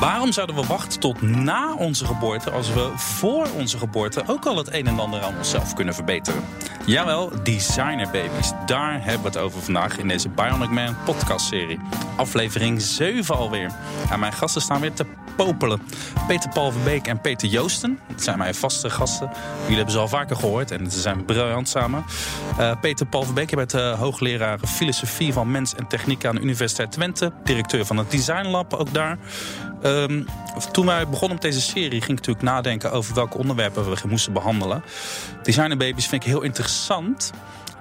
Waarom zouden we wachten tot na onze geboorte als we voor onze geboorte ook al het een en ander aan onszelf kunnen verbeteren? Jawel, designerbabies. Daar hebben we het over vandaag in deze Bionic Man podcastserie. Aflevering 7 alweer. En mijn gasten staan weer te popelen. Peter Paul Verbeek en Peter Joosten. Dat zijn mijn vaste gasten. Jullie hebben ze al vaker gehoord en ze zijn briljant samen. Uh, Peter Paul Verbeek, je bent uh, hoogleraar filosofie van mens en techniek aan de Universiteit Twente. Directeur van het Design Lab, ook daar. Um, toen wij begonnen met deze serie ging ik natuurlijk nadenken over welke onderwerpen we moesten behandelen. Designerbabies vind ik heel interessant.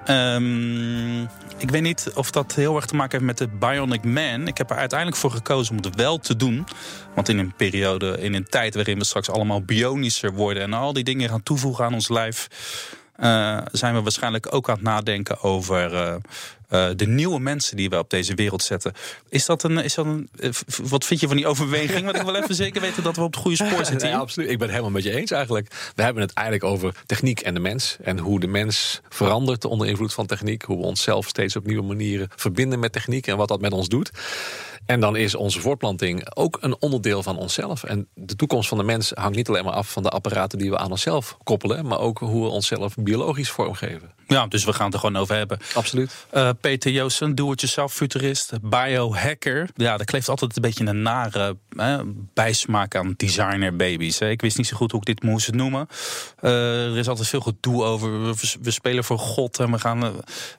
Um, ik weet niet of dat heel erg te maken heeft met de Bionic Man. Ik heb er uiteindelijk voor gekozen om het wel te doen. Want in een periode, in een tijd waarin we straks allemaal bionischer worden en al die dingen gaan toevoegen aan ons lijf. Uh, zijn we waarschijnlijk ook aan het nadenken over uh, uh, de nieuwe mensen die we op deze wereld zetten. Is dat een. Is dat een wat vind je van die overweging? Want ik wil even zeker weten dat we op het goede spoor zitten. Ja, absoluut. Ik ben het helemaal met je eens eigenlijk. We hebben het eigenlijk over techniek en de mens. En hoe de mens verandert onder invloed van techniek. Hoe we onszelf steeds op nieuwe manieren verbinden met techniek en wat dat met ons doet. En dan is onze voortplanting ook een onderdeel van onszelf. En de toekomst van de mens hangt niet alleen maar af van de apparaten die we aan onszelf koppelen, maar ook hoe we onszelf biologisch vormgeven. Ja, dus we gaan het er gewoon over hebben. Absoluut. Uh, Peter Joosten, doe-het-jezelf futurist, biohacker. Ja, daar kleeft altijd een beetje een nare bijsmaak aan designerbabies. Ik wist niet zo goed hoe ik dit moest noemen. Uh, er is altijd veel gedoe over. We, spelen voor God en we gaan. Uh,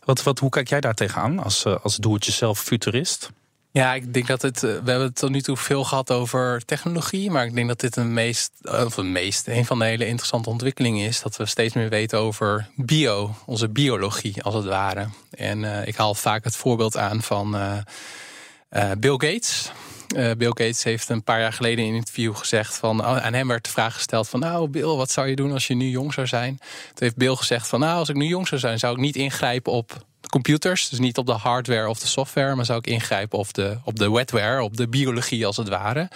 wat, wat, hoe kijk jij daar tegenaan als, als doe-het-jezelf futurist? Ja, ik denk dat het. We hebben het tot nu toe veel gehad over technologie. Maar ik denk dat dit een meest. Of een meest. Een van de hele interessante ontwikkelingen is. Dat we steeds meer weten over bio. Onze biologie, als het ware. En uh, ik haal vaak het voorbeeld aan van Bill Gates. Bill Gates heeft een paar jaar geleden in een interview gezegd van oh, aan hem werd de vraag gesteld van nou Bill, wat zou je doen als je nu jong zou zijn? Toen heeft Bill gezegd van nou als ik nu jong zou zijn, zou ik niet ingrijpen op computers. Dus niet op de hardware of de software, maar zou ik ingrijpen op de, op de wetware, op de biologie als het ware.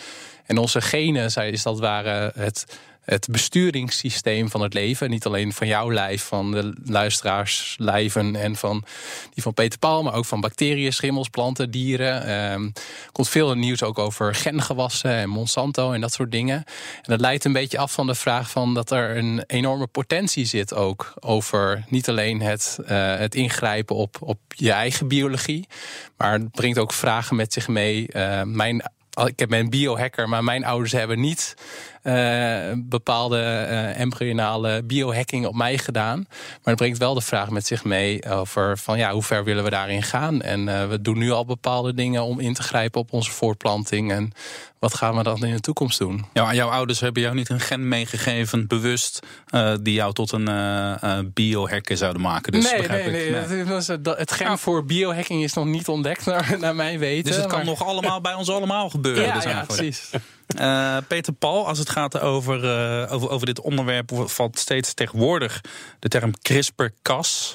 En onze genen is dat ware het het besturingssysteem van het leven. Niet alleen van jouw lijf, van de luisteraars lijven en van die van Peter Paul, maar ook van bacteriën, schimmels, planten, dieren. Er ehm, komt veel nieuws ook over gengewassen en Monsanto en dat soort dingen. En dat leidt een beetje af van de vraag van dat er een enorme potentie zit ook over niet alleen het, uh, het ingrijpen op, op je eigen biologie, maar het brengt ook vragen met zich mee. Uh, mijn ik heb een biohacker, maar mijn ouders hebben niet uh, bepaalde uh, embryonale biohacking op mij gedaan. Maar het brengt wel de vraag met zich mee over van ja, hoe ver willen we daarin gaan? En uh, we doen nu al bepaalde dingen om in te grijpen op onze voortplanting. En wat gaan we dan in de toekomst doen? Ja, jouw ouders hebben jou niet een gen meegegeven, bewust, die jou tot een biohacker zouden maken. Dus nee, nee, nee, nee. Het gen voor biohacking is nog niet ontdekt, naar, naar mijn weten. Dus het kan nog allemaal bij ons allemaal gebeuren. Ja, dus ja precies. Uh, Peter Paul, als het gaat over, uh, over, over dit onderwerp, valt steeds tegenwoordig de term CRISPR-Cas.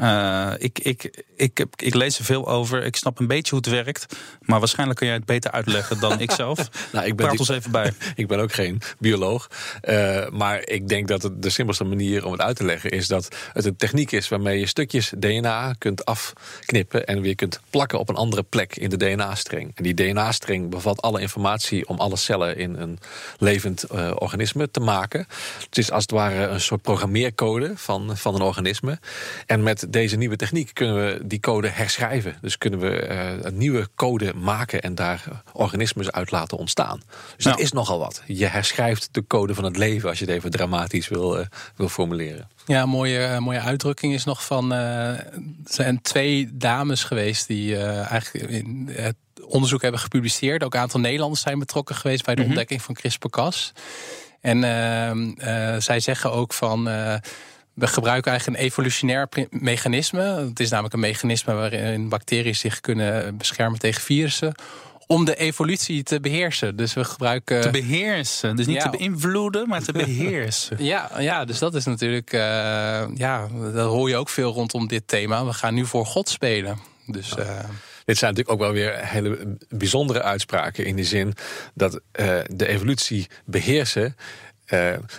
Uh, ik, ik, ik, ik, lees er veel over. Ik snap een beetje hoe het werkt. Maar waarschijnlijk kun jij het beter uitleggen dan ik zelf. nou, ik ben, Praat ons even bij. ik ben ook geen bioloog. Uh, maar ik denk dat het de simpelste manier om het uit te leggen is dat het een techniek is waarmee je stukjes DNA kunt afknippen en weer kunt plakken op een andere plek in de DNA-streng. En die DNA-streng bevat alle informatie om alle cellen in een levend uh, organisme te maken. Het is als het ware een soort programmeercode van, van een organisme. En met deze nieuwe techniek kunnen we die code herschrijven. Dus kunnen we uh, een nieuwe code maken en daar organismes uit laten ontstaan. Dus nou. dat is nogal wat. Je herschrijft de code van het leven als je het even dramatisch wil, uh, wil formuleren. Ja, een mooie, mooie uitdrukking is nog van. Uh, er zijn twee dames geweest die eigenlijk in het onderzoek hebben gepubliceerd. Ook een aantal Nederlanders zijn betrokken geweest bij de mm -hmm. ontdekking van CRISPR-Cas. En ehm, zij zeggen ook van we gebruiken eigenlijk een evolutionair mechanisme. Het is namelijk een mechanisme waarin bacteriën zich kunnen beschermen tegen virussen om de evolutie te beheersen. Dus we gebruiken. Te beheersen. Dus niet te beïnvloeden, maar te beheersen. ja, ja, dus dat is natuurlijk. Uh, ja, dat hoor je ook veel rondom dit thema. We gaan nu voor God spelen. Dus. Uh, dit zijn natuurlijk ook wel weer hele bijzondere uitspraken. In de zin dat uh, de evolutie beheersen.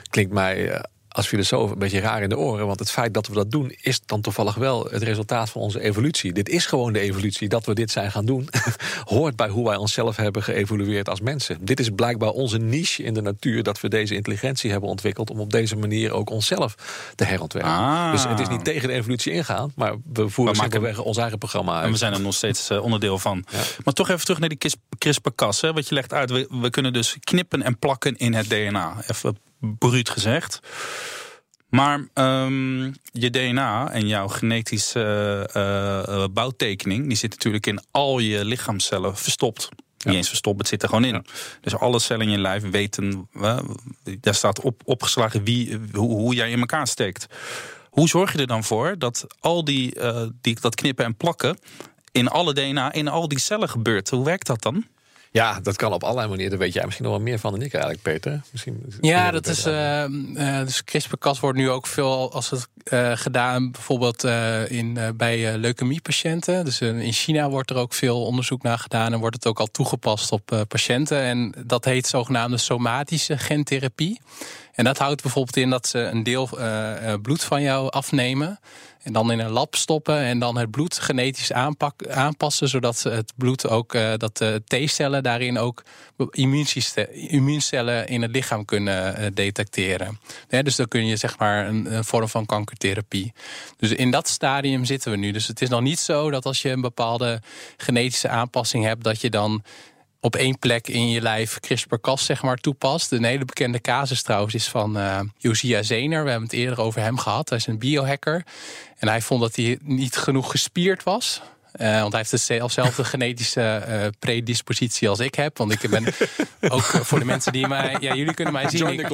klinkt mij als filosoof een beetje raar in de oren. Want het feit dat we dat doen, is dan toevallig wel het resultaat van onze evolutie. Dit is gewoon de evolutie. Dat we dit zijn gaan doen, hoort bij hoe wij onszelf hebben geëvolueerd als mensen. Dit is blijkbaar onze niche in de natuur. Dat we deze intelligentie hebben ontwikkeld. om op deze manier ook onszelf te herontwerpen. Ah. Dus het is niet tegen de evolutie ingaan. Maar we voeren simpelweg ons eigen programma uit. En we zijn er nog steeds eh, onderdeel van. Maar toch even terug naar die CRISPR-Cas. hè, Wat je legt uit. We, we kunnen dus knippen en plakken in het DNA. Even bruut gezegd. Maar ehm, je DNA en jouw genetische eh, eh, bouwtekening... die zit natuurlijk in al je lichaamcellen verstopt. Niet eens verstopt, het zit er gewoon in. Dus alle cellen in je lijf weten... daar staat op, opgeslagen wie, hoe, hoe jij in elkaar steekt. Hoe zorg je er dan voor dat al die, eh, die dat knippen en plakken in alle DNA, in al die cellen gebeurt? Hoe werkt dat dan? Ja, dat kan op allerlei manieren. Daar weet jij misschien nog wel meer van dan ik eigenlijk, Peter. Misschien, Ja, dat is. uitleggen. eh, dus CRISPR-Cas wordt nu ook veel als het eh, gedaan, bijvoorbeeld eh, in, bij leukemiepatiënten. Dus in China wordt er ook veel onderzoek naar gedaan en wordt het ook al toegepast op patiënten. En dat heet zogenaamde somatische gentherapie. En dat houdt bijvoorbeeld in dat ze een deel eh, eh, bloed van jou afnemen. En dan in een lab stoppen en dan het bloed genetisch aanpak, aanpassen. Zodat het bloed ook, eh, dat de T-cellen daarin ook immuuncellen in het lichaam kunnen detecteren. Dus dan kun je zeg maar een, een vorm van kankertherapie. Dus in dat stadium zitten we nu. Dus het is nog niet zo dat als je een bepaalde genetische aanpassing hebt, dat je dan op één plek in je lijf CRISPR-Cas zeg maar toepast. Een hele bekende casus trouwens is van eh Josia Zener. We hebben het eerder over hem gehad. Hij is een biohacker. En hij vond dat hij niet genoeg gespierd was. Eh, want hij heeft dezelfde genetische eh, predispositie als ik heb. Want ik ben ook eh, voor de mensen die mij... Ja, jullie kunnen mij zien. Ik,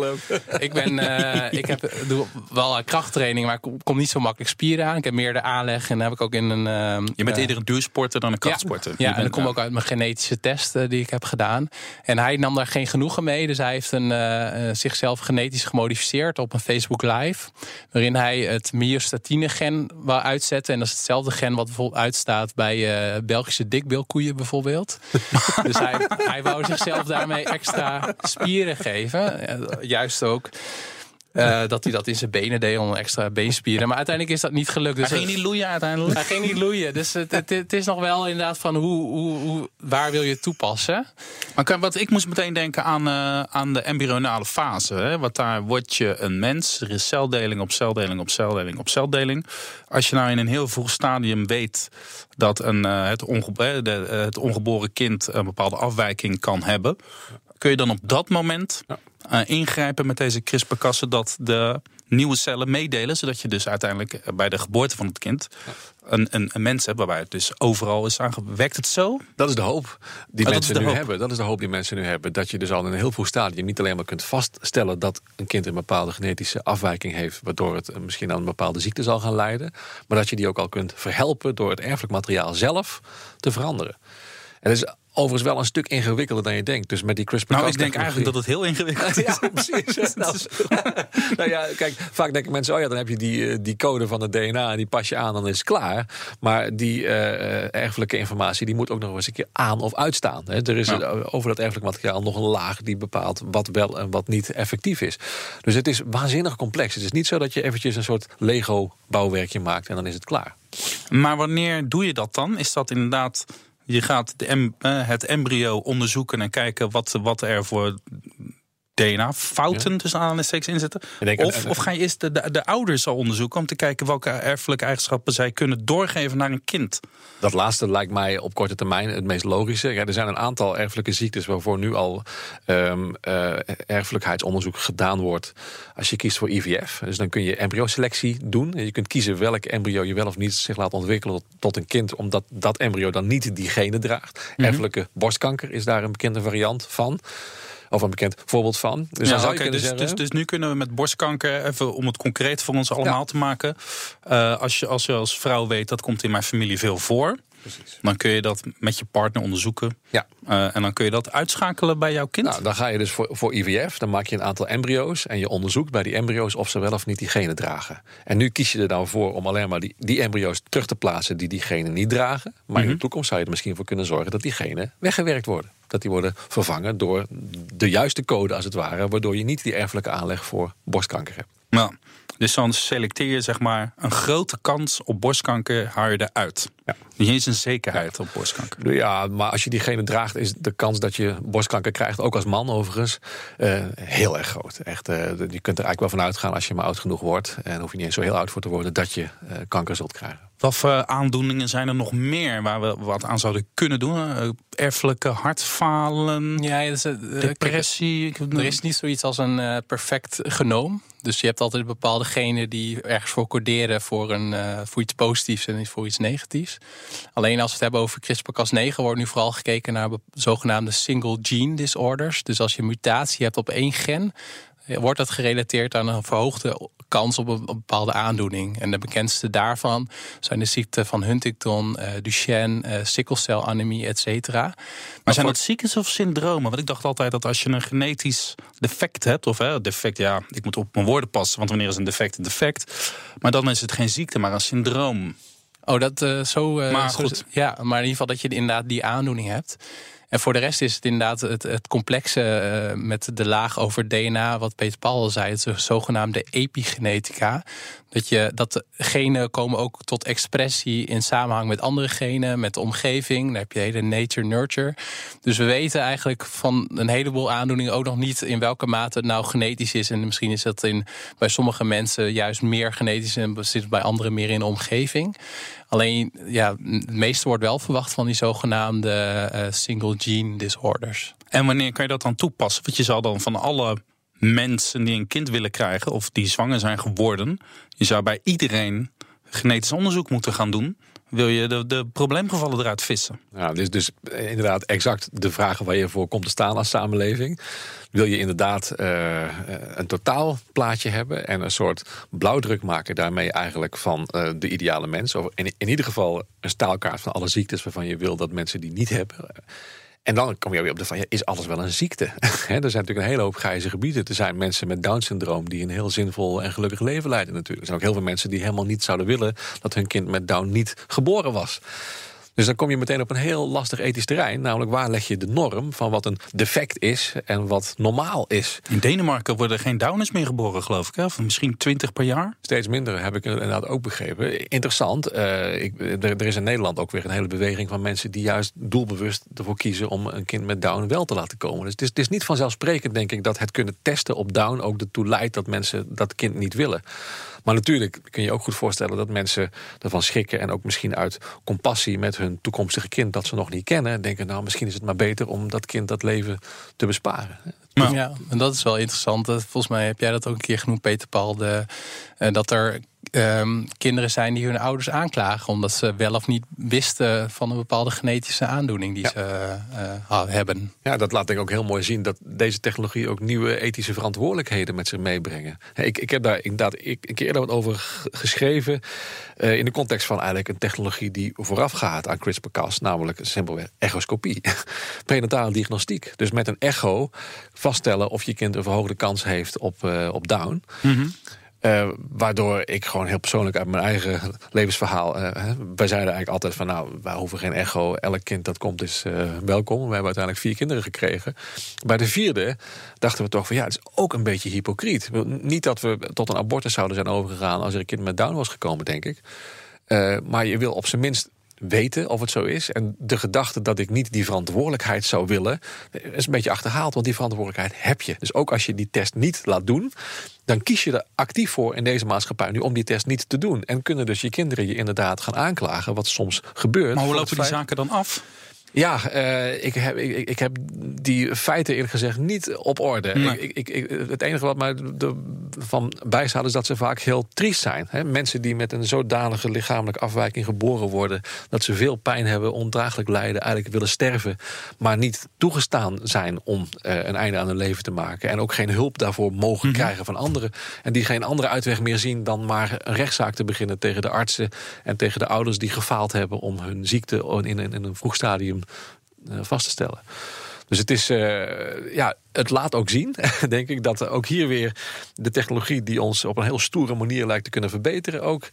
ik ben, ik heb, doe wel krachttraining, maar ik kom, niet zo makkelijk spieren aan. Ik heb meer de aanleg en dan heb ik ook in een... ehm, Je bent eerder een duursporter dan een krachtsporter. ja, en dat komt ook uit mijn genetische test eh, die ik heb gedaan. En hij nam daar geen genoegen mee. Dus hij heeft een, zichzelf genetisch gemodificeerd op een Facebook Live. Waarin hij het myostatine-gen wou uitzetten. En dat is hetzelfde gen wat bijvoorbeeld uitstaat bij eh, Belgische dikbeelkoeien bijvoorbeeld. dus hij, hij wou zichzelf daarmee extra spieren geven. Juist ook. Eh, dat hij dat in zijn benen deed om extra beenspieren. Maar uiteindelijk is dat niet gelukt. Hij Dus ging niet loeien uiteindelijk. hij ging niet loeien. Dus het, het, het is nog wel inderdaad van hoe, hoe, hoe, waar wil je het toepassen? Maar kijk, wat ik moest meteen denken aan, eh, aan de embryonale fase. Hè? Want daar word je een mens. Er is celdeling op celdeling op celdeling op celdeling. Als je nou in een heel vroeg stadium weet dat een, eh, het, ongebo- de, het ongeboren kind een bepaalde afwijking kan hebben. Kun je dan op dat moment eh, ingrijpen met deze CRISPR-Cas dat de nieuwe cellen meedelen, zodat je dus uiteindelijk eh, bij de geboorte van het kind een, een, een mens hebt waarbij het dus overal is aangewerkt. Werkt het zo? Dat is de hoop die dat mensen nu hoop. hebben. Dat is de hoop die mensen nu hebben. Dat je dus al in een heel vroeg stadium niet alleen maar kunt vaststellen dat een kind een bepaalde genetische afwijking heeft, waardoor het misschien aan een bepaalde ziekte zal gaan leiden, maar dat je die ook al kunt verhelpen door het erfelijk materiaal zelf te veranderen. En dat is overigens wel een stuk ingewikkelder dan je denkt. Dus met die CRISPR Nou, ik denk eigenlijk dat het heel ingewikkeld is. Ja, precies. Nou, nou ja, kijk, vaak denken mensen, oh ja, dan heb je die, eh, die code van het DNA en die pas je aan, dan is het klaar. Maar die eh, erfelijke informatie, die moet ook nog eens een keer aan of uitstaan. Hè. Er is Ja. over dat erfelijk materiaal nog een laag die bepaalt wat wel en wat niet effectief is. Dus het is waanzinnig complex. Het is niet zo dat je eventjes een soort Lego-bouwwerkje maakt en dan is het klaar. Maar wanneer doe je dat dan? Is dat inderdaad, je gaat de eh, het embryo onderzoeken en kijken wat, wat er voor DNA-fouten tussen aanhalingstekens in zitten? Ik denk- Of, of ga je eerst de, de, de ouders al onderzoeken om te kijken welke erfelijke eigenschappen zij kunnen doorgeven naar een kind? Dat laatste lijkt mij op korte termijn het meest logische. Ja, er zijn een aantal erfelijke ziektes waarvoor nu al ehm, eh, erfelijkheidsonderzoek gedaan wordt. Als je kiest voor IVF. Dus dan kun je embryoselectie doen. En je kunt kiezen welk embryo je wel of niet zich laat ontwikkelen tot een kind, omdat dat embryo dan niet die genen draagt. Erfelijke borstkanker is daar een bekende variant van. Of een bekend voorbeeld van. Dus dan zou dus, dus, dus nu kunnen we met borstkanker, even om het concreet voor ons allemaal Ja. te maken. eh, als, je, als je als vrouw weet dat komt in mijn familie veel voor, Precies. dan kun je dat met je partner onderzoeken. Ja. Eh, en dan kun je dat uitschakelen bij jouw kind. Nou, dan ga je dus voor, voor IVF, dan maak je een aantal embryo's en je onderzoekt bij die embryo's of ze wel of niet die genen dragen. En nu kies je er nou voor om alleen maar die, die embryo's terug te plaatsen die die genen niet dragen. Maar in de toekomst zou je er misschien voor kunnen zorgen dat die genen weggewerkt worden. Dat die worden vervangen door de juiste code als het ware, waardoor je niet die erfelijke aanleg voor borstkanker hebt. Nou, dus dan selecteer je zeg maar een grote kans op borstkanker, haal je eruit. Ja. Niet eens een zekerheid op borstkanker. Ja, maar als je diegene draagt, is de kans dat je borstkanker krijgt, ook als man overigens, eh, heel erg groot. Echt, eh, je kunt er eigenlijk wel van uitgaan als je maar oud genoeg wordt, en hoef je niet eens zo heel oud voor te worden, dat je eh, kanker zult krijgen. Wat voor aandoeningen zijn er nog meer waar we wat aan zouden kunnen doen? Uh, erfelijke hartfalen, ja, dus, uh, depressie. Kijk, er is niet zoiets als een uh, perfect genoom. Dus je hebt altijd bepaalde genen die ergens voor coderen voor, een, voor iets positiefs en voor iets negatiefs. Alleen als we het hebben over CRISPR-Cas9 wordt nu vooral gekeken naar zogenaamde single gene disorders. Dus als je mutatie hebt op één gen, wordt dat gerelateerd aan een verhoogde kans op een, bepaalde aandoening. En de bekendste daarvan zijn de ziekten van Huntington, uh, Duchenne, uh, sikkelcelanemie, et cetera. Maar, maar zijn dat ziektes of syndromen? Want ik dacht altijd dat als je een genetisch defect hebt, of hè, defect, ja, ik moet op mijn woorden passen, want wanneer is een defect een defect? Maar dan is het geen ziekte, maar een syndroom. Oh, dat uh, zo. Uh, maar zo, goed. Ja, maar in ieder geval dat je inderdaad die aandoening hebt. En voor de rest is het inderdaad het, het complexe uh, met de laag over DNA, wat Peter Paul al zei, het zogenaamde epigenetica. Dat, je, dat de genen komen ook tot expressie in samenhang met andere genen, met de omgeving. Dan heb je hele nature-nurture. Dus we weten eigenlijk van een heleboel aandoeningen ook nog niet in welke mate het nou genetisch is. En misschien is dat in, bij sommige mensen juist meer genetisch en zit bij anderen meer in de omgeving. Alleen, ja, het meeste wordt wel verwacht van die zogenaamde uh, single gene disorders. En wanneer kan je dat dan toepassen? Want je zal dan van alle mensen die een kind willen krijgen of die zwanger zijn geworden, je zou bij iedereen genetisch onderzoek moeten gaan doen. Wil je de, de probleemgevallen eruit vissen? Ja, dus, dus inderdaad exact de vragen waar je voor komt te staan als samenleving. Wil je inderdaad uh, een totaalplaatje hebben en een soort blauwdruk maken daarmee eigenlijk van uh, de ideale mens? Of in, in ieder geval een staalkaart van alle ziektes waarvan je wil dat mensen die niet hebben. En dan kom je weer op de vraag, is alles wel een ziekte? er zijn natuurlijk een hele hoop grijze gebieden. Er zijn mensen met Down-syndroom die een heel zinvol en gelukkig leven leiden natuurlijk. Er zijn ook heel veel mensen die helemaal niet zouden willen... dat hun kind met Down niet geboren was. Dus dan kom je meteen op een heel lastig ethisch terrein. Namelijk waar leg je de norm van wat een defect is en wat normaal is. In Denemarken worden geen Downers meer geboren, geloof ik. Hè? Of misschien 20 per jaar? Steeds minder, heb ik inderdaad ook begrepen. Interessant. Uh, ik, er, er, is in Nederland ook weer een hele beweging van mensen... die juist doelbewust ervoor kiezen om een kind met Down wel te laten komen. Dus het is, het is niet vanzelfsprekend, denk ik, dat het kunnen testen op Down... ook ertoe leidt dat mensen dat kind niet willen. Maar natuurlijk kun je ook goed voorstellen dat mensen ervan schrikken... en ook misschien uit compassie met hun toekomstige kind... dat ze nog niet kennen, denken... nou, misschien is het maar beter om dat kind dat leven te besparen. Nou. Ja, en dat is wel interessant. Volgens mij heb jij dat ook een keer genoemd, Peter Paul. De, dat er um, kinderen zijn die hun ouders aanklagen... omdat ze wel of niet wisten van een bepaalde genetische aandoening die ja. ze uh, hebben. Ja, dat laat denk ik ook heel mooi zien... dat deze technologie ook nieuwe ethische verantwoordelijkheden met zich meebrengen. Ik, ik heb daar inderdaad ik, een keer eerder wat over geschreven... Uh, in de context van eigenlijk een technologie die vooraf gaat aan CRISPR-Cas... namelijk simpelweg echoscopie, prenatale diagnostiek. Dus met een echo vaststellen of je kind een verhoogde kans heeft op, uh, op Down... Mm -hmm. Uh, waardoor ik gewoon heel persoonlijk uit mijn eigen levensverhaal. Uh, wij zeiden eigenlijk altijd van nou, wij hoeven geen echo. Elk kind dat komt is uh, welkom. We hebben uiteindelijk vier kinderen gekregen. Bij de vierde dachten we toch van ja, het is ook een beetje hypocriet. Niet dat we tot een abortus zouden zijn overgegaan als er een kind met Down was gekomen, denk ik. maar je wil op zijn minst weten of het zo is. En de gedachte dat ik niet die verantwoordelijkheid zou willen, is een beetje achterhaald, want die verantwoordelijkheid heb je. Dus ook als je die test niet laat doen, dan kies je er actief voor in deze maatschappij nu om die test niet te doen. En kunnen dus je kinderen je inderdaad gaan aanklagen, wat soms gebeurt. Maar hoe lopen die zaken dan af? Ja, uh, ik, heb, ik, ik, heb die feiten eerlijk gezegd niet op orde. Nee. Ik, ik, het enige wat mij ervan bijstaat is dat ze vaak heel triest zijn. Mensen die met een zodanige lichamelijke afwijking geboren worden... dat ze veel pijn hebben, ondraaglijk lijden, eigenlijk willen sterven... maar niet toegestaan zijn om uh, een einde aan hun leven te maken... en ook geen hulp daarvoor mogen mm -hmm. krijgen van anderen... en die geen andere uitweg meer zien dan maar een rechtszaak te beginnen... tegen de artsen en tegen de ouders die gefaald hebben... om hun ziekte in, in, in een vroeg stadium vast te stellen. Dus het is, uh, ja, het laat ook zien, denk ik, dat ook hier weer de technologie die ons op een heel stoere manier lijkt te kunnen verbeteren, ook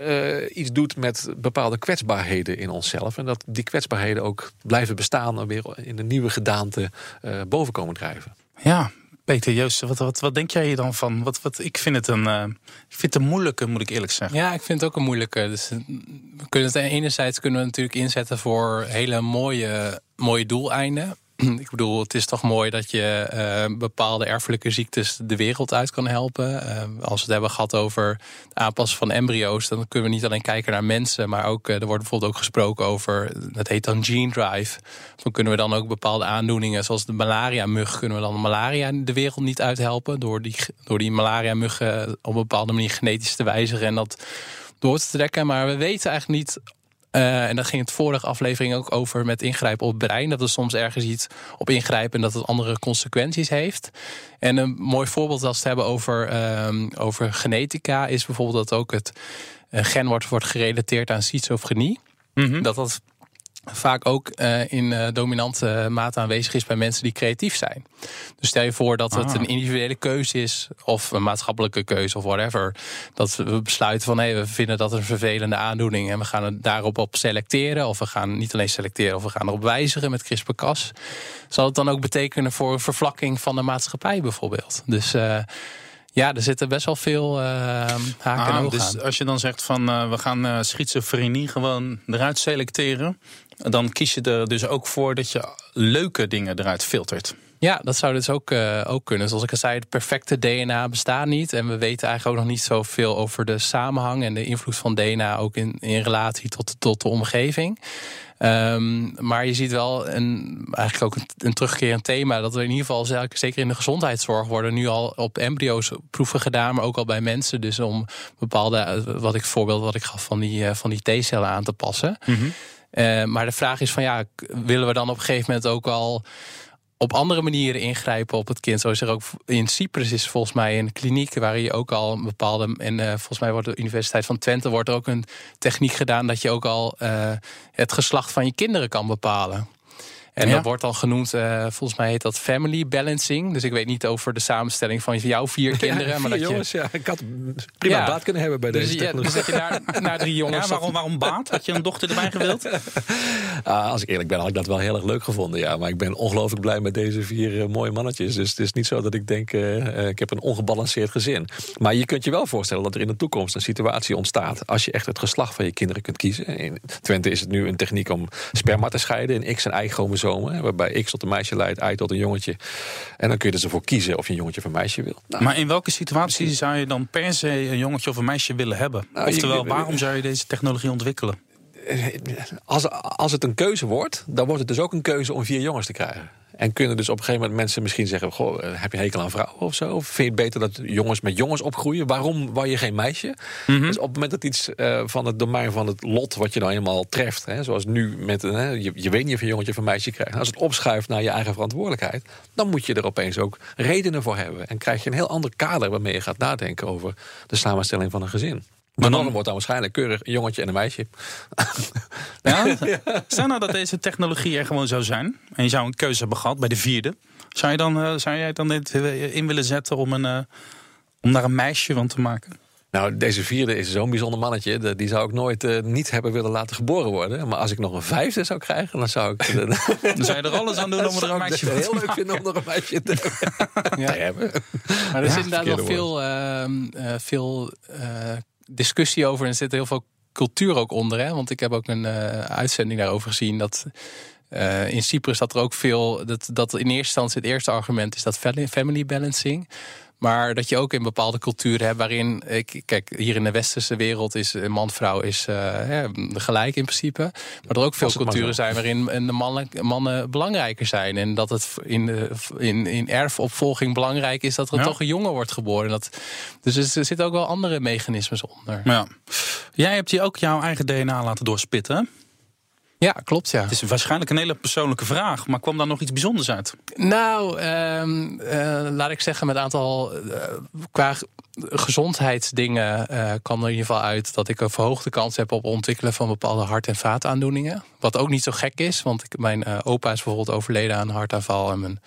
uh, iets doet met bepaalde kwetsbaarheden in onszelf. En dat die kwetsbaarheden ook blijven bestaan en weer in een nieuwe gedaante uh, boven komen drijven. Ja, Peter Joost, wat, wat, wat denk jij hier dan van? Wat, wat, ik, vind het een, uh, ik vind het een moeilijke, moet ik eerlijk zeggen. Ja, ik vind het ook een moeilijke. Dus, we kunnen het enerzijds kunnen we natuurlijk inzetten voor hele mooie, mooie doeleinden. Ik bedoel, het is toch mooi dat je uh, bepaalde erfelijke ziektes de wereld uit kan helpen. Uh, als we het hebben gehad over het aanpassen van embryo's, dan kunnen we niet alleen kijken naar mensen, maar ook uh, er wordt bijvoorbeeld ook gesproken over, dat heet dan gene drive. Dan kunnen we dan ook bepaalde aandoeningen, zoals de malaria-mug, kunnen we dan de malaria de wereld niet uithelpen door die, door die malaria-muggen op een bepaalde manier genetisch te wijzigen en dat door te trekken. Maar we weten eigenlijk niet uh, en daar ging het vorige aflevering ook over met ingrijpen op het brein. Dat er soms ergens iets op ingrijpen en dat het andere consequenties heeft. En een mooi voorbeeld als we het hebben over, uh, over genetica is bijvoorbeeld dat ook het gen wordt, wordt gerelateerd aan schizofrenie. Mm -hmm. Dat dat vaak ook uh, in uh, dominante mate aanwezig is bij mensen die creatief zijn. Dus stel je voor dat het ah. een individuele keuze is, of een maatschappelijke keuze of whatever. Dat we besluiten van hé, hey, we vinden dat een vervelende aandoening en we gaan het daarop op selecteren. Of we gaan niet alleen selecteren, of we gaan erop wijzigen met CRISPR-Cas. Zal het dan ook betekenen voor een vervlakking van de maatschappij bijvoorbeeld? Dus. Uh, ja, er zitten best wel veel uh, haken ah, dus aan. als je dan zegt van uh, we gaan uh, schizofrenie gewoon eruit selecteren, dan kies je er dus ook voor dat je leuke dingen eruit filtert. Ja, dat zou dus ook, uh, ook kunnen. Zoals ik al zei, het perfecte DNA bestaat niet. En we weten eigenlijk ook nog niet zoveel over de samenhang en de invloed van DNA ook in, in relatie tot, tot de omgeving. Um, maar je ziet wel een, eigenlijk ook een, een, terugkerend thema. Dat er in ieder geval, zeker in de gezondheidszorg, worden nu al op embryo's proeven gedaan. Maar ook al bij mensen. Dus om bepaalde, wat ik voorbeeld wat ik gaf van die, van die T-cellen aan te passen. Mm -hmm. Uh, maar de vraag is van ja, willen we dan op een gegeven moment ook al op andere manieren ingrijpen op het kind. Zoals er ook in Cyprus is volgens mij een kliniek waar je ook al een bepaalde. En uh, volgens mij wordt de Universiteit van Twente wordt er ook een techniek gedaan dat je ook al uh, het geslacht van je kinderen kan bepalen. En ja. dat wordt dan genoemd, uh, volgens mij heet dat family balancing. Dus ik weet niet over de samenstelling van jouw vier kinderen. Ja, maar dat jongens, je... ja. Ik had prima ja. baat kunnen hebben bij dus, deze technologie. Dus dat je naar, naar drie jongens... Ja, waarom, waarom baat? Had je een dochter erbij gewild? uh, als ik eerlijk ben, had ik dat wel heel erg leuk gevonden. Ja. Maar ik ben ongelooflijk blij met deze vier uh, mooie mannetjes. Dus het is niet zo dat ik denk, uh, ik heb een ongebalanceerd gezin. Maar je kunt je wel voorstellen dat er in de toekomst een situatie ontstaat... als je echt het geslacht van je kinderen kunt kiezen. In Twente is het nu een techniek om sperma te scheiden... in X en Y waarbij X tot een meisje leidt, Y tot een jongetje. En dan kun je dus ervoor kiezen of je een jongetje of een meisje wil. Nou, maar in welke situatie zou je dan per se een jongetje of een meisje willen hebben? Nou, Oftewel, waarom zou je deze technologie ontwikkelen? Als, als het een keuze wordt, dan wordt het dus ook een keuze om vier jongens te krijgen. En kunnen dus op een gegeven moment mensen misschien zeggen: Goh, eh, heb je hekel aan vrouwen of zo? Of vind je het beter dat jongens met jongens opgroeien? Waarom wou je geen meisje? Mm -hmm. Dus op het moment dat iets uh, van het domein van het lot, wat je nou eenmaal treft, hè, zoals nu met hè, je, je weet niet of je jongetje of een meisje krijgt. Als het opschuift naar je eigen verantwoordelijkheid, dan moet je er opeens ook redenen voor hebben. En krijg je een heel ander kader waarmee je gaat nadenken over de samenstelling van een gezin. Maar dan wordt dan waarschijnlijk keurig een jongetje en een meisje. Ja? Stel nou dat deze technologie er gewoon zou zijn. En je zou een keuze hebben gehad bij de vierde. Zou, je dan, uh, zou jij dan dit in willen zetten om, een, uh, om daar een meisje van te maken? Nou, deze vierde is zo'n bijzonder mannetje. Die zou ik nooit uh, niet hebben willen laten geboren worden. Maar als ik nog een vijfde zou krijgen, dan zou ik. Dan zou je er alles aan doen om er een meisje te heel leuk vinden om er een meisje te, ja. te hebben. Maar er ja, zit inderdaad wel veel, uh, veel discussie over en zit heel veel cultuur ook onder. Hè? Want ik heb ook een uh, uitzending daarover gezien dat uh, in Cyprus dat er ook veel. Dat, dat in eerste instantie het eerste argument is dat family balancing. Maar dat je ook in bepaalde culturen hebt waarin. Kijk, hier in de westerse wereld is man-vrouw is uh, gelijk in principe. Maar er ook veel culturen zijn waarin de mannen, mannen belangrijker zijn. En dat het in, de, in, in erfopvolging belangrijk is dat er ja. toch een jongen wordt geboren. Dat, dus er zitten ook wel andere mechanismes onder. Ja. Jij hebt hier ook jouw eigen DNA laten doorspitten. Ja, klopt ja. Het is waarschijnlijk een hele persoonlijke vraag, maar kwam daar nog iets bijzonders uit? Nou, um, uh, laat ik zeggen, met een aantal uh, qua gezondheidsdingen uh, kwam er in ieder geval uit dat ik een verhoogde kans heb op ontwikkelen van bepaalde hart- en vaataandoeningen. Wat ook niet zo gek is, want ik, mijn opa is bijvoorbeeld overleden aan een hartaanval en mijn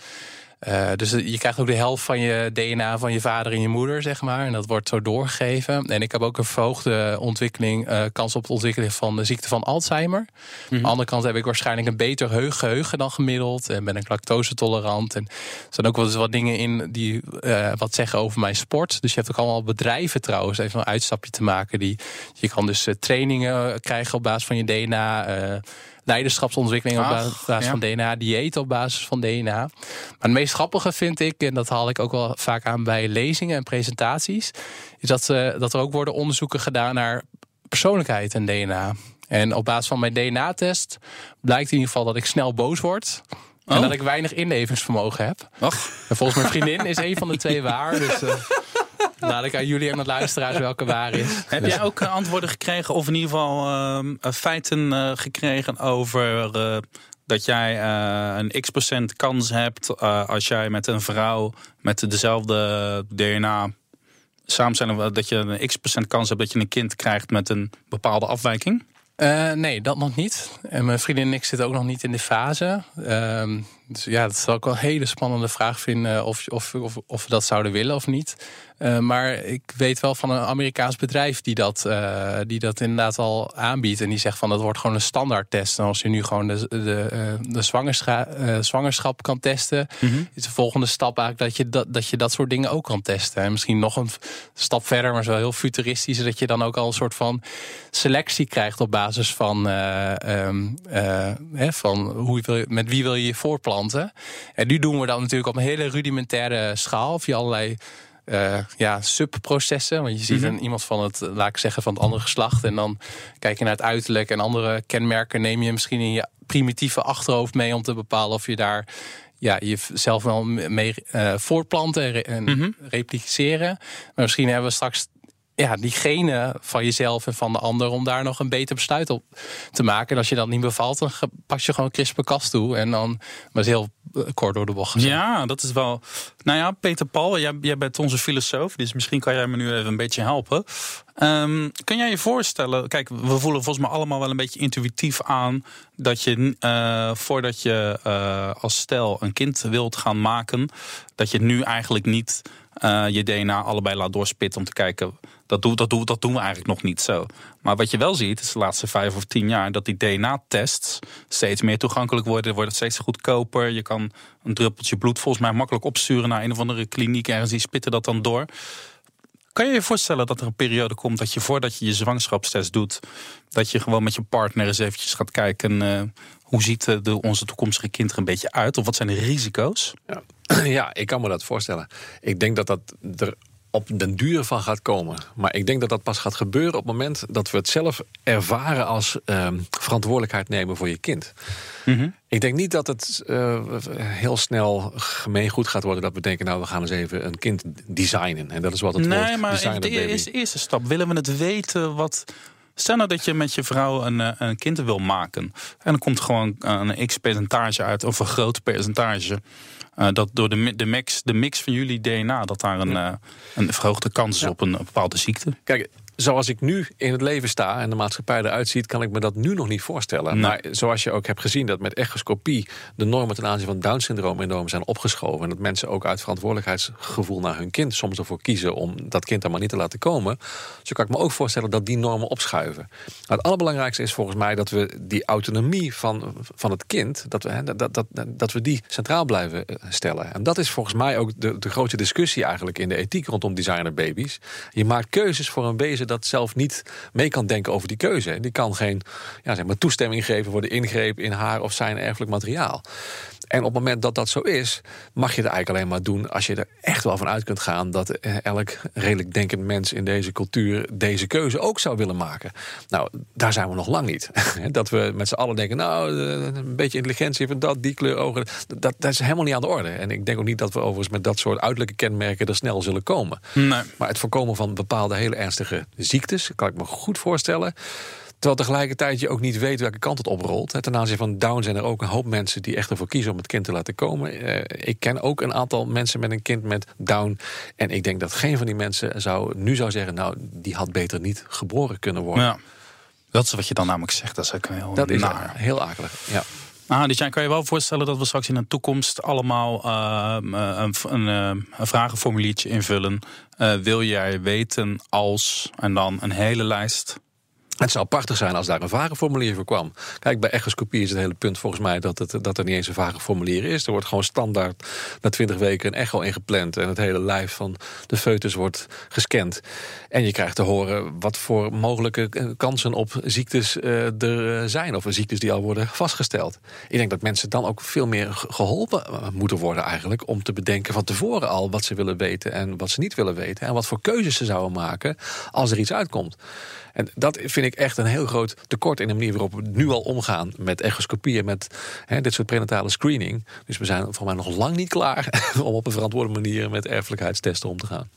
Uh, dus je krijgt ook de helft van je DNA van je vader en je moeder, zeg maar. En dat wordt zo doorgegeven. En ik heb ook een verhoogde ontwikkeling, uh, kans op het ontwikkelen van de ziekte van Alzheimer. Mm -hmm. Aan de andere kant heb ik waarschijnlijk een beter geheugen dan gemiddeld. En ben ik lactose tolerant. En er zijn ook wel eens wat dingen in die uh, wat zeggen over mijn sport. Dus je hebt ook allemaal bedrijven trouwens, even een uitstapje te maken. Die, je kan dus trainingen krijgen op basis van je DNA leiderschapsontwikkeling op basis ja. van DNA, dieet op basis van DNA. Maar het meest grappige vind ik, en dat haal ik ook wel vaak aan bij lezingen en presentaties, is dat, uh, dat er ook worden onderzoeken gedaan naar persoonlijkheid en DNA. En op basis van mijn DNA-test blijkt in ieder geval dat ik snel boos word. En Oh. dat ik weinig inlevingsvermogen heb. Ach. En volgens mijn vriendin is een van de twee waar. Dus uh, laat ik aan jullie en de luisteraars welke waar is. Heb jij ook uh, antwoorden gekregen, of in ieder geval uh, feiten uh, gekregen over uh, dat jij uh, een x procent kans hebt uh, als jij met een vrouw met dezelfde DNA samen zijn, dat je een x procent kans hebt dat je een kind krijgt met een bepaalde afwijking? Uh, nee, dat nog niet. En mijn vriendin en ik zitten ook nog niet in die fase. Dus ja, dat zou ik wel een hele spannende vraag vinden of, of, of, of we dat zouden willen of niet. Uh, maar ik weet wel van een Amerikaans bedrijf die dat, uh, die dat inderdaad al aanbiedt. En die zegt van dat wordt gewoon een standaardtest. En als je nu gewoon de, de, de zwangerschap, zwangerschap kan testen, mm -hmm. is de volgende stap eigenlijk dat je dat, dat je dat soort dingen ook kan testen. En misschien nog een stap verder, maar zo heel futuristisch, dat je dan ook al een soort van selectie krijgt op basis van, um, hè, van hoe wil je, met wie wil je je En nu doen we dat natuurlijk op een hele rudimentaire schaal, via allerlei uh, ja, subprocessen. Want je ziet mm -hmm. een, iemand van het, laat ik zeggen, van het andere geslacht. En dan kijk je naar het uiterlijk en andere kenmerken neem je misschien in je primitieve achterhoofd mee om te bepalen of je daar ja, jezelf wel mee uh, voortplanten en mm -hmm. repliceren. Maar misschien hebben we straks ja, die genen van jezelf en van de ander om daar nog een beter besluit op te maken. En als je dat niet bevalt, dan pas je gewoon CRISPR-Cas toe. En dan is heel kort door de bocht gezet. Ja, dat is wel. Nou ja, Peter Paul, jij, jij bent onze filosoof, dus misschien kan jij me nu even een beetje helpen. Um, kun jij je voorstellen, kijk, we voelen volgens mij allemaal wel een beetje intuïtief aan dat je uh, voordat je uh, als stel een kind wilt gaan maken, dat je nu eigenlijk niet je DNA allebei laat doorspitten om te kijken. Dat doen, dat, dat we eigenlijk nog niet zo. Maar wat je wel ziet, is de laatste vijf of tien jaar, dat die DNA-tests steeds meer toegankelijk worden. Wordt het steeds goedkoper. Je kan een druppeltje bloed volgens mij makkelijk opsturen naar een of andere kliniek ergens. Die spitten dat dan door. Kan je je voorstellen dat er een periode komt dat je voordat je je zwangerschapstest doet, dat je gewoon met je partner eens eventjes gaat kijken uh, hoe ziet de, onze toekomstige kind er een beetje uit? Of wat zijn de risico's? Ja. ja, ik kan me dat voorstellen. Ik denk dat dat er op den duur van gaat komen. Maar ik denk dat dat pas gaat gebeuren op het moment dat we het zelf ervaren als uh, verantwoordelijkheid nemen voor je kind. Mm -hmm. Ik denk niet dat het uh, heel snel gemeengoed gaat worden dat we denken, nou we gaan eens even een kind designen. En dat is wat het nee, woord maar designer de eerste, eerste stap, willen we het weten wat. Stel nou dat je met je vrouw een, een kind wil maken. En dan komt gewoon een x percentage uit, of een groot percentage. Uh, dat door de, de, mix, de mix van jullie DNA, dat daar een, ja. uh, een verhoogde kans is ja. op een, een bepaalde ziekte. Kijk, zoals ik nu in het leven sta en de maatschappij eruit ziet, kan ik me dat nu nog niet voorstellen. Nee. Maar zoals je ook hebt gezien dat met echoscopie de normen ten aanzien van Down-syndroom enorm zijn opgeschoven. En dat mensen ook uit verantwoordelijkheidsgevoel naar hun kind soms ervoor kiezen om dat kind er maar niet te laten komen. Zo kan ik me ook voorstellen dat die normen opschuiven. Maar het allerbelangrijkste is volgens mij dat we die autonomie van, van het kind, dat we, dat, dat, dat we die centraal blijven stellen. En dat is volgens mij ook de, de grote discussie eigenlijk in de ethiek rondom designerbabies. Je maakt keuzes voor een wezen dat zelf niet mee kan denken over die keuze. Die kan geen ja, zeg maar, toestemming geven voor de ingreep in haar of zijn erfelijk materiaal. En op het moment dat dat zo is, mag je het eigenlijk alleen maar doen als je er echt wel van uit kunt gaan dat elk redelijk denkend mens in deze cultuur deze keuze ook zou willen maken. Nou, daar zijn we nog lang niet. Dat we met z'n allen denken, nou, een beetje intelligentie van dat, die kleur ogen, dat, dat is helemaal niet aan de orde. En ik denk ook niet dat we overigens met dat soort uiterlijke kenmerken er snel zullen komen. Nee. Maar het voorkomen van bepaalde hele ernstige ziektes, kan ik me goed voorstellen. Terwijl tegelijkertijd je ook niet weet welke kant het oprolt. Ten aanzien van Down zijn er ook een hoop mensen die echt ervoor kiezen om het kind te laten komen. ik ken ook een aantal mensen met een kind met Down. En ik denk dat geen van die mensen zou, nu zou zeggen, nou, die had beter niet geboren kunnen worden. Ja. Dat is wat je dan namelijk zegt. Dat is ook heel dat naar. is heel akelig, ja. Ah, dus jij kan je wel voorstellen dat we straks in de toekomst allemaal uh, een, een, een, vragenformuliertje invullen. Uh, wil jij weten als en dan een hele lijst het zou prachtig zijn als daar een vragenformulier voor kwam. Kijk, bij echoscopie is het hele punt volgens mij dat, het, dat er niet eens een vragenformulier is. Er wordt gewoon standaard na twintig weken een echo ingepland. En het hele lijf van de foetus wordt gescand. En je krijgt te horen wat voor mogelijke eh, kansen op ziektes uh, er zijn. Of ziektes die al worden vastgesteld. Ik denk dat mensen dan ook veel meer geholpen eh, moeten worden eigenlijk. Om te bedenken van tevoren al wat ze willen weten en wat ze niet willen weten. En wat voor keuzes ze zouden maken als er iets uitkomt. En dat vind ik echt een heel groot tekort in de manier waarop we nu al omgaan met echoscopieën, met hè, dit soort prenatale screening. Dus we zijn voor mij nog lang niet klaar om op een verantwoorde manier met erfelijkheidstesten om te gaan.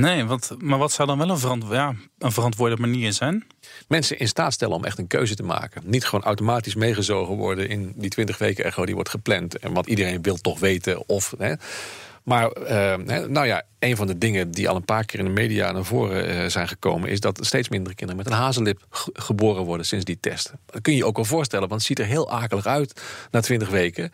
Nee, wat, maar wat zou dan wel een, verant ja, een verantwoorde manier zijn? Mensen in staat stellen om echt een keuze te maken. Niet gewoon automatisch meegezogen worden in die 20 weken echo die wordt gepland. En wat iedereen wil toch weten of. Hè, maar uh, nou ja, een van de dingen die al een paar keer in de media naar voren uh, zijn gekomen, is dat steeds minder kinderen met een hazellip geboren worden sinds die test. Dat kun je je ook wel voorstellen, want het ziet er heel akelig uit na 20 weken.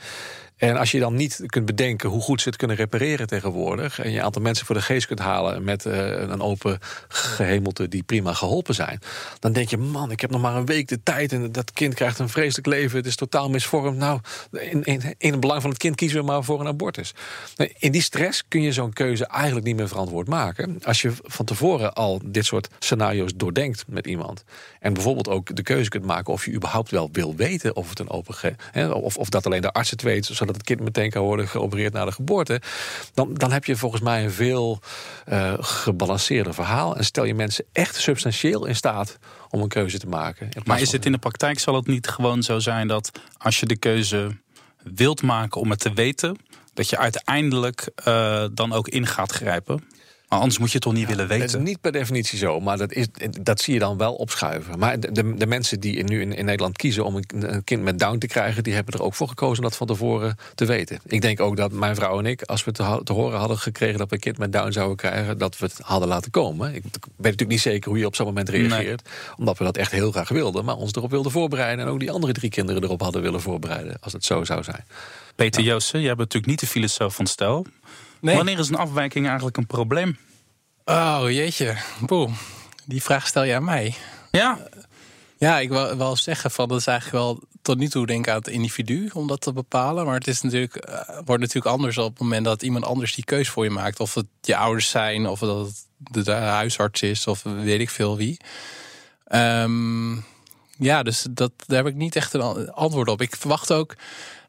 En als je dan niet kunt bedenken hoe goed ze het kunnen repareren tegenwoordig. en je een aantal mensen voor de geest kunt halen met uh, een open gehemelte die prima geholpen zijn. dan denk je, man, ik heb nog maar een week de tijd. en dat kind krijgt een vreselijk leven. Het is totaal misvormd. Nou, in, in, het belang van het kind kiezen we maar voor een abortus. In die stress kun je zo'n keuze eigenlijk niet meer verantwoord maken. Als je van tevoren al dit soort scenario's doordenkt met iemand. en bijvoorbeeld ook de keuze kunt maken of je überhaupt wel wil weten of het een open. He, of, of dat alleen de arts het weet dat het kind meteen kan worden geopereerd na de geboorte. Dan, dan heb je volgens mij een veel uh, gebalanceerder verhaal. En stel je mensen echt substantieel in staat om een keuze te maken. Maar is het in de praktijk zal het niet gewoon zo zijn dat als je de keuze wilt maken om het te weten, dat je uiteindelijk uh, dan ook in gaat grijpen? Maar anders moet je het toch niet willen weten? Dat is niet per definitie zo, maar dat, is, dat zie je dan wel opschuiven. Maar de, de mensen die nu in, in Nederland kiezen om een, kind met Down te krijgen... die hebben er ook voor gekozen om dat van tevoren te weten. Ik denk ook dat mijn vrouw en ik, als we te, te horen hadden gekregen... dat we een kind met Down zouden krijgen, dat we het hadden laten komen. Ik weet natuurlijk niet zeker hoe je op zo'n moment reageert. Omdat we dat echt heel graag wilden, maar ons erop wilden voorbereiden... en ook die andere drie kinderen erop hadden willen voorbereiden... als het zo zou zijn. Peter ja. Joosten, jij bent natuurlijk niet de filosoof van stel... Nee. Wanneer is een afwijking eigenlijk een probleem? Oh jeetje, boe. Die vraag stel je aan mij. Ja. Ja, ik wil wel zeggen van dat is eigenlijk wel tot nu toe denk ik aan het individu om dat te bepalen. Maar het is natuurlijk, uh, wordt natuurlijk anders op het moment dat iemand anders die keus voor je maakt. Of het je ouders zijn, of dat het de, de huisarts is, of weet ik veel wie. Um, ja, dus dat, daar heb ik niet echt een antwoord op. Ik verwacht ook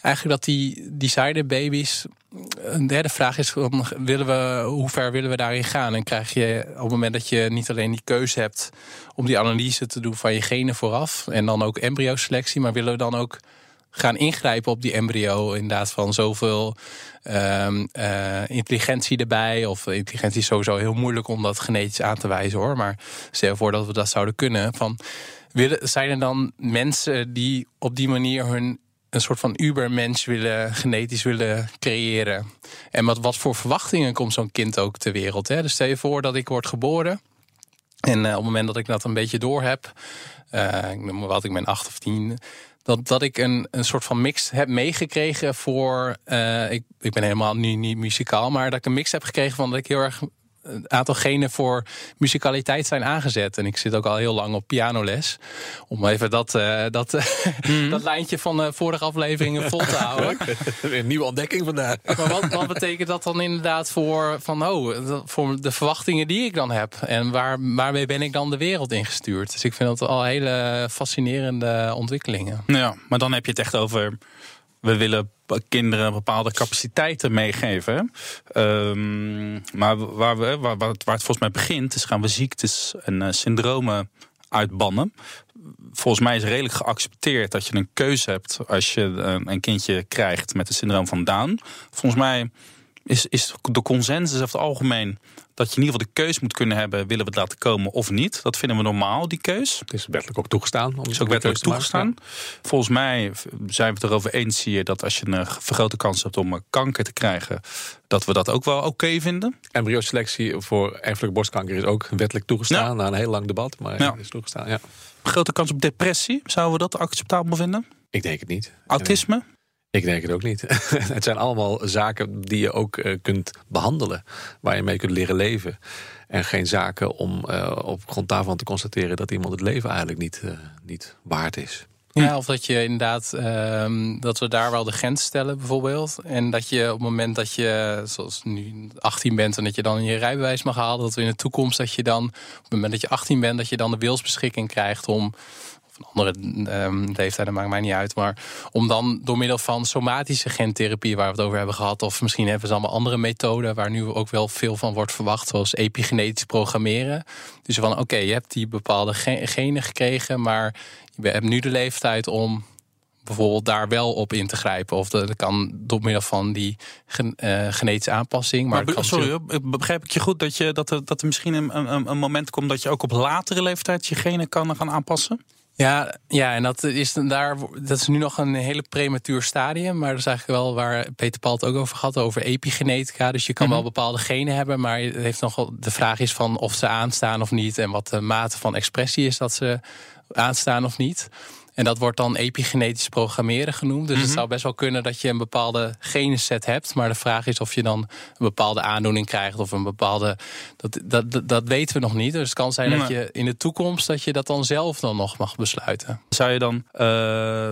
eigenlijk dat die designer-baby's. Een derde vraag is: willen we, hoe ver willen we daarin gaan? En krijg je op het moment dat je niet alleen die keuze hebt om die analyse te doen van je genen vooraf en dan ook embryo-selectie, maar willen we dan ook gaan ingrijpen op die embryo. Inderdaad, van zoveel um, uh, intelligentie erbij. Of intelligentie is sowieso heel moeilijk om dat genetisch aan te wijzen hoor. Maar stel voor dat we dat zouden kunnen. Van, zijn er dan mensen die op die manier hun een soort van ubermens willen, genetisch willen creëren. En met wat voor verwachtingen komt zo'n kind ook ter wereld. Hè? Dus stel je voor dat ik word geboren. En uh, op het moment dat ik dat een beetje door heb, uh, ik noem wat ik ben acht of tien, dat, dat ik een, een soort van mix heb meegekregen voor. Uh, ik, ik ben helemaal nu niet muzikaal, maar dat ik een mix heb gekregen van dat ik heel erg een aantal genen voor muzikaliteit zijn aangezet. En ik zit ook al heel lang op pianoles. Om even dat, uh, dat, mm. dat lijntje van de vorige afleveringen vol te houden. een nieuwe ontdekking vandaag. Maar wat, wat betekent dat dan inderdaad voor, van, oh, voor de verwachtingen die ik dan heb? En waar, waarmee ben ik dan de wereld ingestuurd? Dus ik vind dat al hele fascinerende ontwikkelingen. Ja, maar dan heb je het echt over we willen kinderen bepaalde capaciteiten meegeven. Um, maar waar, we, waar, waar, het, volgens mij begint, is gaan we ziektes en uh, syndromen uitbannen. Volgens mij is redelijk geaccepteerd dat je een keuze hebt als je een, een kindje krijgt met het syndroom van Down. Volgens mij is, is de consensus over het algemeen dat je in ieder geval de keus moet kunnen hebben: willen we het laten komen of niet? Dat vinden we normaal, die keus. Het is wettelijk ook toegestaan. Om is ook wettelijk toegestaan. Volgens mij zijn we het erover eens hier dat als je een vergrote kans hebt om kanker te krijgen, dat we dat ook wel oké vinden. Embryo-selectie voor erfelijke borstkanker is ook wettelijk toegestaan. Na een heel lang debat, maar ja. is toegestaan. Ja. Grote kans op depressie, zouden we dat acceptabel vinden? Ik denk het niet. Autisme? Ik denk het ook niet. het zijn allemaal zaken die je ook uh, kunt behandelen. Waar je mee kunt leren leven. En geen zaken om uh, op grond daarvan te constateren dat iemand het leven eigenlijk niet, uh, niet waard is. Ja, of dat je inderdaad, uh, dat we daar wel de grens stellen bijvoorbeeld. En dat je op het moment dat je, zoals nu 18 bent en dat je dan je rijbewijs mag halen, dat we in de toekomst dat je dan, op het moment dat je 18 bent, dat je dan de wilsbeschikking krijgt om een andere um, leeftijd, dat maakt mij niet uit. Maar om dan door middel van somatische gentherapie, waar we het over hebben gehad, of misschien hebben ze allemaal andere methoden waar nu ook wel veel van wordt verwacht, zoals epigenetisch programmeren. Dus van oké, okay, je hebt die bepaalde genen gekregen, maar je hebt nu de leeftijd om bijvoorbeeld daar wel op in te grijpen. Of dat kan door middel van die gen, uh, genetische aanpassing. Maar, maar sorry, begrijp ik je goed dat, je, dat, er, dat er misschien een, een, een moment komt dat je ook op latere leeftijd je genen kan gaan aanpassen? Ja, ja, en dat is, daar, dat is nu nog een hele prematuur stadium. Maar dat is eigenlijk wel waar Peter Paul het ook over had, over epigenetica. Dus je kan mm -hmm. wel bepaalde genen hebben, maar het heeft nogal, de vraag is van of ze aanstaan of niet. En wat de mate van expressie is dat ze aanstaan of niet. En dat wordt dan epigenetisch programmeren genoemd. Dus het zou best wel kunnen dat je een bepaalde genenset hebt. Maar de vraag is of je dan een bepaalde aandoening krijgt of een bepaalde. Dat, dat, dat, dat weten we nog niet. Dus het kan zijn dat je in de toekomst dat je dat dan zelf dan nog mag besluiten. Zou je dan uh,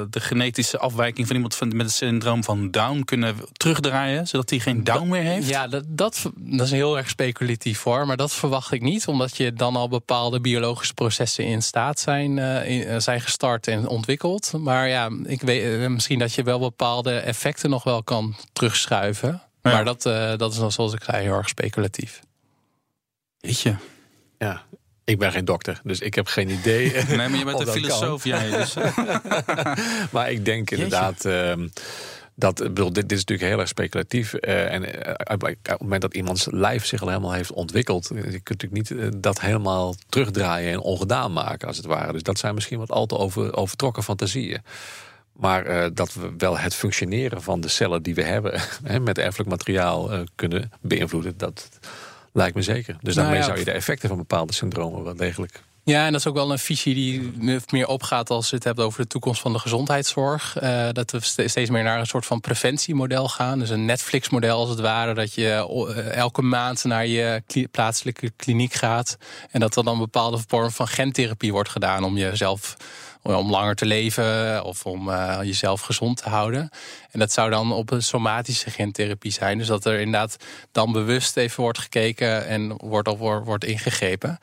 de genetische afwijking van iemand met het syndroom van Down kunnen terugdraaien, zodat hij geen Down meer heeft? Ja, dat, dat, dat is heel erg speculatief hoor. Maar dat verwacht ik niet, omdat je dan al bepaalde biologische processen in staat zijn, uh, in, zijn gestart en ontwikkeld. Maar ja, ik weet misschien dat je wel bepaalde effecten nog wel kan terugschuiven. Ja. Maar dat, uh, dat is dan, zoals ik zei, heel erg speculatief. Weet je? Ja, ik ben geen dokter, dus ik heb geen idee. Nee, maar je bent een filosoof, jij. Dus. maar ik denk inderdaad. Uh, dat, bedoel, dit, dit is natuurlijk heel erg speculatief. Uh, en uh, op het moment dat iemands lijf zich al helemaal heeft ontwikkeld, je kunt natuurlijk niet uh, dat helemaal terugdraaien en ongedaan maken, als het ware. Dus dat zijn misschien wat al te over, overtrokken fantasieën. Maar dat we wel het functioneren van de cellen die we hebben met erfelijk materiaal kunnen beïnvloeden, dat lijkt me zeker. Dus daarmee nou ja, zou je de effecten van bepaalde syndromen wel degelijk ja, en dat is ook wel een visie die meer opgaat als je het hebt over de toekomst van de gezondheidszorg. Uh, dat we steeds meer naar een soort van preventiemodel gaan. Dus een Netflix-model als het ware. Dat je elke maand naar je plaatselijke kliniek gaat. En dat er dan een bepaalde vorm van gentherapie wordt gedaan om jezelf om langer te leven of om uh, jezelf gezond te houden. En dat zou dan op een somatische gentherapie zijn. Dus dat er inderdaad dan bewust even wordt gekeken en wordt, wordt ingegrepen.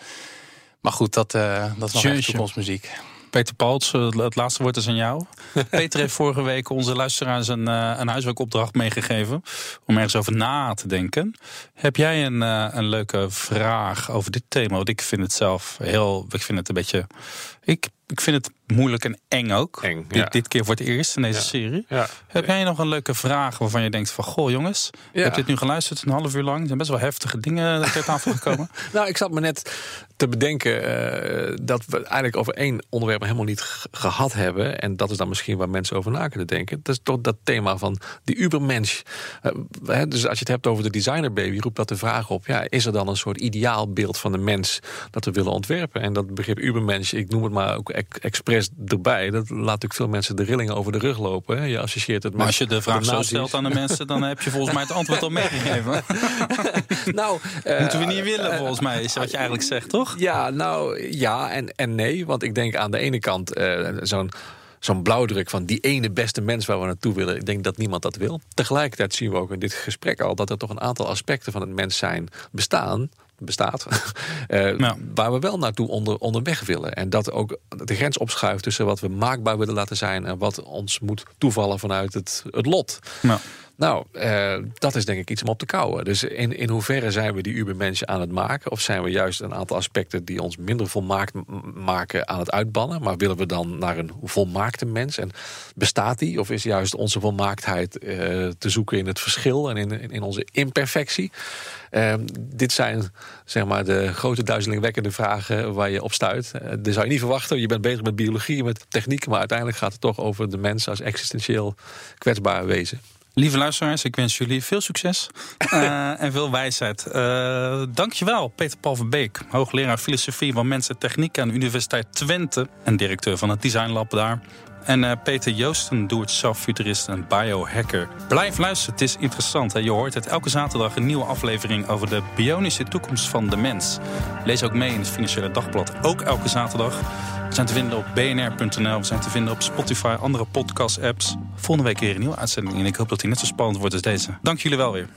Maar goed, dat, uh, dat is nog echt toekomstmuziek. Peter Paltz, het laatste woord is aan jou. Peter heeft vorige week onze luisteraars een, een huiswerkopdracht meegegeven. Om ergens over na te denken. Heb jij een, een leuke vraag over dit thema? Want ik vind het zelf heel. Ik vind het een beetje. Ik, ik vind het moeilijk en eng ook. Eng, ja. dit, dit, keer voor het eerst in deze ja. serie. Ja. Heb jij nog een leuke vraag waarvan je denkt van... goh jongens, ik heb dit nu geluisterd een half uur lang. Er zijn best wel heftige dingen ter tafel gekomen. nou, ik zat me net te bedenken uh, dat we eigenlijk over één onderwerp helemaal niet gehad hebben. En dat is dan misschien waar mensen over na kunnen denken. Dat is toch dat thema van die ubermensch. Uh, dus als je het hebt over de designerbaby, roept dat de vraag op... Ja, is er dan een soort ideaalbeeld van de mens dat we willen ontwerpen? En dat begrip ubermensch, ik noem het maar ook expres erbij. Dat laat natuurlijk veel mensen de rillingen over de rug lopen. Hè. Je associeert het met maar als je de vraag zo stelt aan de mensen, dan heb je volgens mij het antwoord al meegegeven. nou, uh, moeten we niet willen, volgens mij, is wat je eigenlijk zegt, toch? Ja, nou ja en, en nee. Want ik denk aan de ene kant uh, zo'n zo'n blauwdruk van die ene beste mens waar we naartoe willen. Ik denk dat niemand dat wil. Tegelijkertijd zien we ook in dit gesprek al dat er toch een aantal aspecten van het mens zijn bestaan bestaat. uh, ja. Waar we wel naartoe onder, onderweg willen. En dat ook de grens opschuift tussen wat we maakbaar willen laten zijn en wat ons moet toevallen vanuit het, het lot. Ja. Nou, uh, dat is denk ik iets om op te kouwen. Dus in, in hoeverre zijn we die Ubermenschen aan het maken? Of zijn we juist een aantal aspecten die ons minder volmaakt maken aan het uitbannen? Maar willen we dan naar een volmaakte mens? En bestaat die? Of is juist onze volmaaktheid uh, te zoeken in het verschil en in, in onze imperfectie? Uh, dit zijn zeg maar, de grote duizelingwekkende vragen waar je op stuit. Uh, zou je niet verwachten. Je bent bezig met biologie, met techniek. Maar uiteindelijk gaat het toch over de mens als existentieel kwetsbaar wezen. Lieve luisteraars, ik wens jullie veel succes uh, en veel wijsheid. Uh, dankjewel, Peter Paul van Beek, hoogleraar filosofie van mensen en techniek aan de Universiteit Twente en directeur van het Design Lab daar. En uh, Peter Joosten, doe-het-zelf futurist en biohacker. Blijf luisteren, het is interessant. Hè? Je hoort het elke zaterdag een nieuwe aflevering over de bionische toekomst van de mens. Lees ook mee in het Financiële Dagblad, ook elke zaterdag. We zijn te vinden op bnr.nl, we zijn te vinden op Spotify, andere podcast-apps. Volgende week weer een nieuwe uitzending en ik hoop dat die net zo spannend wordt als deze. Dank jullie wel weer.